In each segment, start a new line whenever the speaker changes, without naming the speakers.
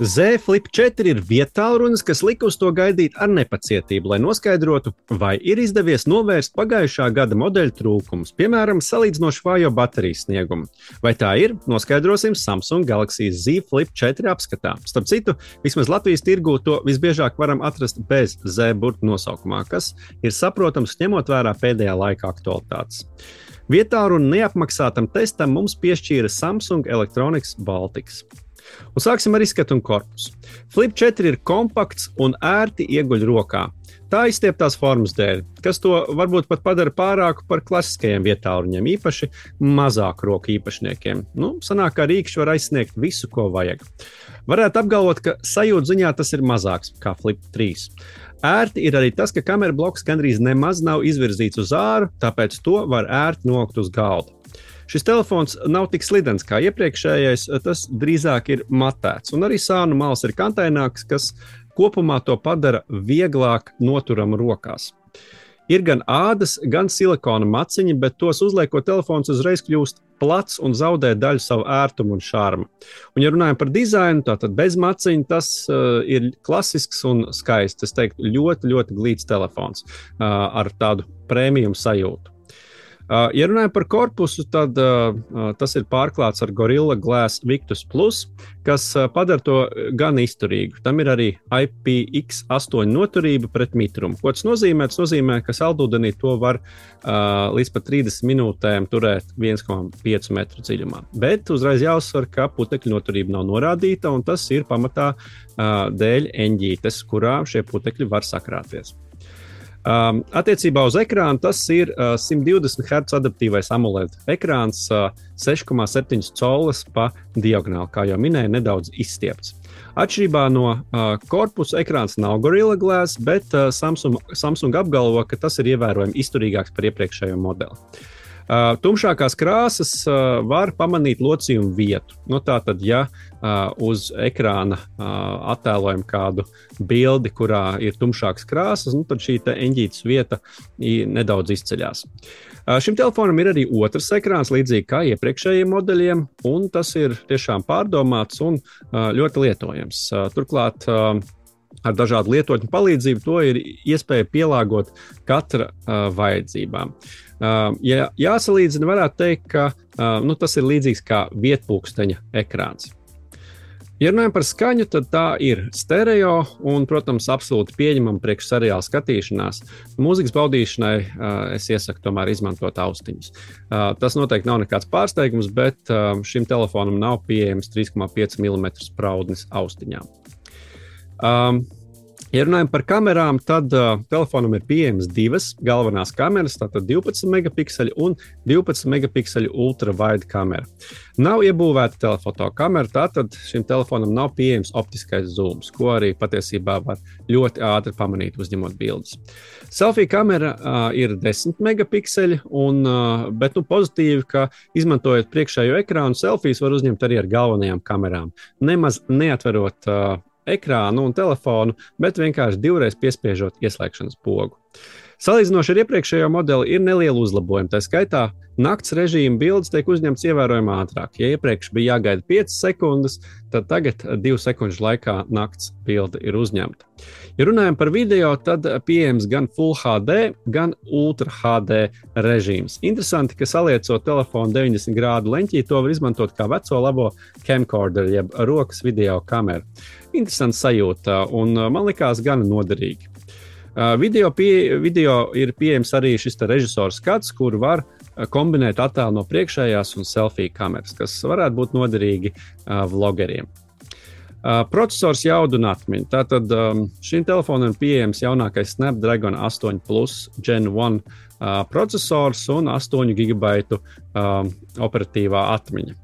Z Flip 4 ir vietālrunis, kas lika uz to gaidīt ar nepacietību, lai noskaidrotu, vai ir izdevies novērst pagājušā gada modeļu trūkumus, piemēram, salīdzinoši vājo baterijas sniegumu. Vai tā ir, noskaidrosim Samsung Galaxy Z Flip 4 apskatā. Starp citu, vismaz Latvijas tirgū to visbiežāk varam atrast bez Z burbuļu nosaukumā, kas ir saprotams ņemot vērā pēdējā laika aktualitātes. Vietā runa neapmaksātam testam mums piešķīra Samsung Electronics Baltics. Un sāksim ar izskatu un korpusu. Flip 4 ir kompakts un ērti ieguļ rokā. Tā izstieptās formas dēļ, kas to varbūt pat padara pārāku par klasiskajiem vietāluņiem, īpaši mazāku roku īpašniekiem. Nu, sanāk, ka rīkšķi var aizsniegt visu, ko vajag. Varētu apgalvot, ka sajūta ziņā tas ir mazāks kā Flip 3. Ērti ir arī tas, ka kameras bloks gandrīz nemaz nav izvirzīts uz āru, tāpēc to var ērti nolikt uz galda. Šis telefons nav tik slidens kā iepriekšējais, tas drīzāk ir matēts. Un arī sānu malas ir kantaināks, kas kopumā to padara vieglāk noturamu rokās. Ir gan ādas, gan silikona maciņi, bet tos uzliekot, telefons uzreiz kļūst plats un zaudē daļu savu ērtumu un šarmu. Un, ja runājam par dizainu, tad bez maciņa tas uh, ir klasisks un skaists. Es teiktu, ļoti, ļoti glīts telefons uh, ar tādu prēmiju sajūtu. Uh, ja runājam par korpusu, tad uh, uh, tas ir pārklāts ar Gorilla Glass Victus, Plus, kas padara to gan izturīgu. Tam ir arī IPX8 noturība pret mitrumu. Ko tas nozīmē? Tas nozīmē, ka saldūdenī to var līdz pat 30 minūtēm turēt 1,5 metru dziļumā. Bet uzreiz jāuzsver, ka putekļu noturība nav norādīta, un tas ir pamatā dēļ eņģītes, kurā šie putekļi var sakrāties. Um, attiecībā uz ekrānu tas ir uh, 120 Hz adaptīvais AMOLED ekrāns, uh, 6,7 colas pa diagonāli, kā jau minēju, nedaudz izstiepts. Atšķirībā no uh, korpusa ekrāns nav Gorilla Glass, bet uh, Samsung, Samsung apgalvo, ka tas ir ievērojami izturīgāks par iepriekšējo modeli. Uh, tumšākās krāsas uh, var pamanīt locījumu vietu. Nu, Tātad, ja uh, uz ekrāna attēlojam kādu bildi, kurā ir tumšākas krāsas, nu, tad šī eņģītas vieta nedaudz izceļas. Šim telefonam ir arī otrs ekrāns, līdzīgi kā iepriekšējiem modeļiem, un tas ir tiešām pārdomāts un ļoti lietojams. Turklāt, ar dažādu lietotņu palīdzību to ir iespēja pielāgot katra uh, vajadzībām. Uh, ja jāsalīdzina, varētu teikt, ka uh, nu, tas ir līdzīgs kā vietpūksteņa ekrāns. Ja runājam par skaņu, tad tā ir stereo un, protams, absolūti pieņemama priekš seriāla skatīšanās. Mūzikas baudīšanai es iesaku tomēr izmantot austiņas. Tas noteikti nav nekāds pārsteigums, bet šim telefonam nav pieejams 3,5 mm spraudnis austiņām. Um, Ja runājam par kamerām, tad uh, telefonam ir pieejamas divas galvenās kameras, tātad 12 megapikseli un 12 megapikseli ultravide kamera. Nav iebūvēta telefoto kamera, tātad šim telefonam nav pieejams optiskais zooms, ko arī patiesībā var ļoti ātri pamanīt, uzņemot bildes. Selfija kamera uh, ir 10 megapikseli, un, uh, bet nu, pozitīvi, ka izmantojot priekšējo ekrānu, selfijas var uzņemt arī ar galvenajām kamerām, nemaz neatverot uh, ekrānu un telefonu, bet vienkārši divreiz piespiežot ieslēgšanas pogu. Salīdzinoši ar iepriekšējo modeli ir neliela uzlabojuma. Tā skaitā nakts režīma bildes tiek uzņemtas ievērojami ātrāk. Ja iepriekš bija jāgaida 5 sekundes, tad tagad 2 sekundžu laikā nakts bilde ir uzņemta. Ja runājam par video, tad pieejams gan Full HD, gan Ultra HD režīms. Interesanti, ka saliecot telefonu 90 grādu leņķī, to var izmantot kā veco labo camcorder, jeb rokas video kameru. Interesants sajūta, un man likās gan noderīgi. Video, pie, video ir pieejams arī šis režisors skats, kur var kombinēt attēlu no priekšējās un selfiju kameras, kas varētu būt noderīgi vlogeriem. Processors jaudu un atmiņu. Tātad šim telefonam ir pieejams jaunākais Snapdragon 8 Plus Gen 1 uh, processors un 8 GB uh, operatīvā atmiņa.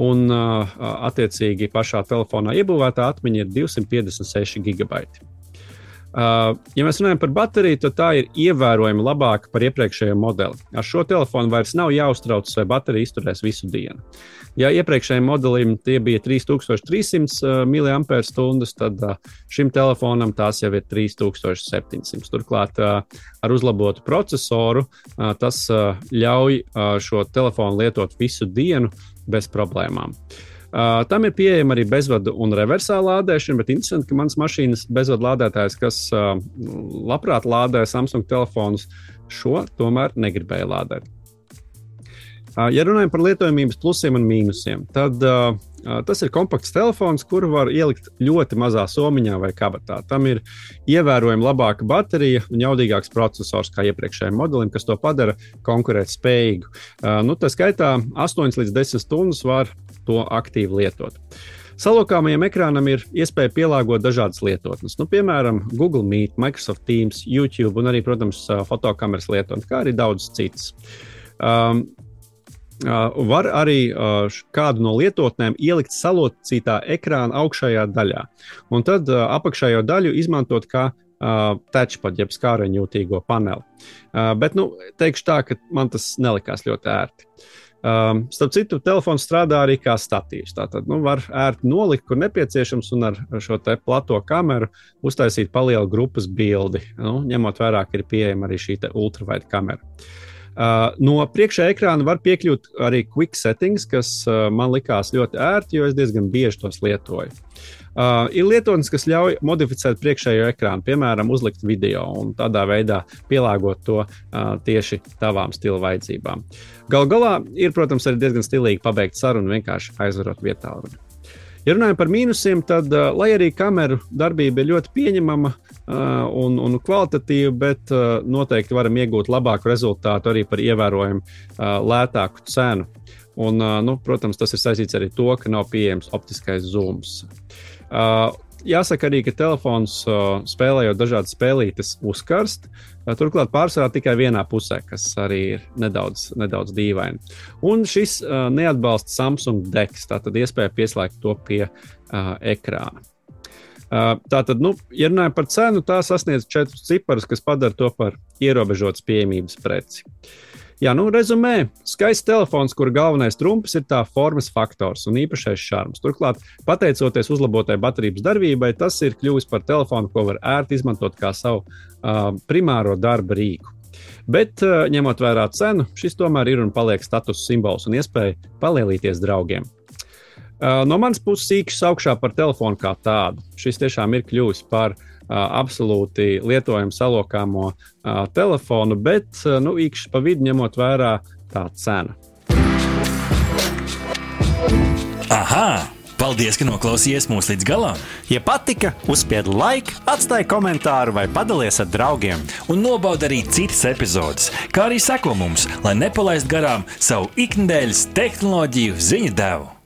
Un, attiecīgi, pašā telefonā iebūvētā atmiņa ir 256 GB. Uh, ja mēs runājam par bateriju, tad tā ir ievērojami labāka par iepriekšējo modeli. Ar šo telefonu vairs nav jāuztraucas, vai baterija izturēs visu dienu. Ja iepriekšējiem modelim tie bija 3300 mAh, tad uh, šim telefonam tās jau ir 3700. Turklāt uh, ar uzlabotu procesoru uh, tas uh, ļauj uh, šo telefonu lietot visu dienu bez problēmām. Uh, Uh, tam ir pieejama arī bezvadu un reversā lādēšana, bet interesanti, ka mans mašīnas bezvadu lādētājs, kas uh, labprāt lādē Samsung telefonus, šo tomēr negribēja lādēt. Uh, ja runājam par lietojamības plusiem un mīnusiem, tad uh, Tas ir kompakts telefons, kuru var ielikt ļoti mazā somiņā vai kabatā. Tam ir ievērojami labāka baterija un jaudīgāks processors kā iepriekšējiem modelim, kas to padara konkurētspējīgu. Nu, tā skaitā 8 līdz 10 stundas var to aktīvi lietot. Salokāmajam ekrānam ir iespēja pielāgot dažādas lietotnes, nu, piemēram, Google Meet, Microsoft Teams, YouTube un arī, protams, fotokameras lietotnes, kā arī daudz citas. Um, Uh, var arī uh, kādu no lietotnēm ielikt salocītā ekrāna augšējā daļā, un tad uh, apakšējo daļu izmantot kā touchpad, jeb skāriņjūtīgo paneli. Bet, nu, teikšu tā, ka man tas nelikās ļoti ērti. Um, starp citu, telefons strādā arī kā statīvs. Tātad nu, var ērti nolikt, kur nepieciešams, un ar šo plato kameru uztaisīt palielu grupas bildi. Nu, ņemot vērā, ka ir pieejama arī šī ultravide kamera. Uh, no priekšējā ekrāna var piekļūt arī quick settings, kas uh, man likās ļoti ērti, jo es diezgan bieži tos lietoju. Uh, ir lietotnes, kas ļauj modificēt priekšējo ekrānu, piemēram, uzlikt video un tādā veidā pielāgot to uh, tieši tavām stila vajadzībām. Galu galā ir, protams, arī diezgan stilīgi pabeigt sarunu, vienkārši aizvarot vietā. Ja runājam par mīnusiem, tad, uh, lai arī kameru darbība ir ļoti pieņemama uh, un, un kvalitatīva, bet uh, noteikti varam iegūt labāku rezultātu arī par ievērojami uh, lētāku cenu. Un, nu, protams, tas ir saistīts arī ar to, ka nav pieejams optiskais zooms. Jāsaka arī, ka telefons spēlējot dažādas spēlītes uzkarst. Turklāt pārsvarā tikai vienā pusē, kas arī ir nedaudz, nedaudz dīvaini. Un šis neatbalsta Samsung deks, tātad iespēja pieslēgt to pie uh, ekrāna. Uh, tātad, nu, ja runājam par cenu, tā sasniedz četrus ciparus, kas padara to par ierobežotas pieejamības preci. Uh, Jā, nu, rezumē, skaists telefons, kur galvenais trumps ir tā formas faktors un īpašais šarms. Turklāt, pateicoties uzlabotai baterijas darbībai, tas ir kļuvis par telefonu, ko var ērti izmantot kā savu uh, primāro darba rīku. Bet, uh, ņemot vērā cenu, šis tomēr ir un paliek status simbols un iespēja palielīties draugiem. Uh, no manas puses īkšķis augšā par telefonu kā tādu. Šis tiešām ir kļuvis par uh, absolūti lietojamu salokāmo telefonu, bet nu, īkšķi pa vidu ņemot vērā tā cena.
Aha! Paldies, ka noklausījāties mūsu līdz galam!
Ja patika, uzspiediet like, atstājiet komentāru vai padalieties ar draugiem.
Un nobaudiet arī citas epizodes, kā arī sekot mums, lai nepalaistu garām savu ikdienas tehnoloģiju ziņu devumu.